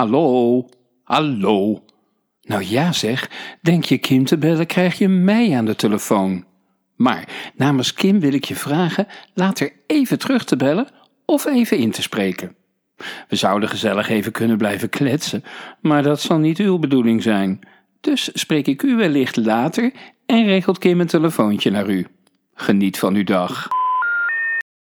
Hallo? Hallo? Nou ja zeg, denk je Kim te bellen, krijg je mij aan de telefoon. Maar namens Kim wil ik je vragen later even terug te bellen of even in te spreken. We zouden gezellig even kunnen blijven kletsen, maar dat zal niet uw bedoeling zijn. Dus spreek ik u wellicht later en regelt Kim een telefoontje naar u. Geniet van uw dag.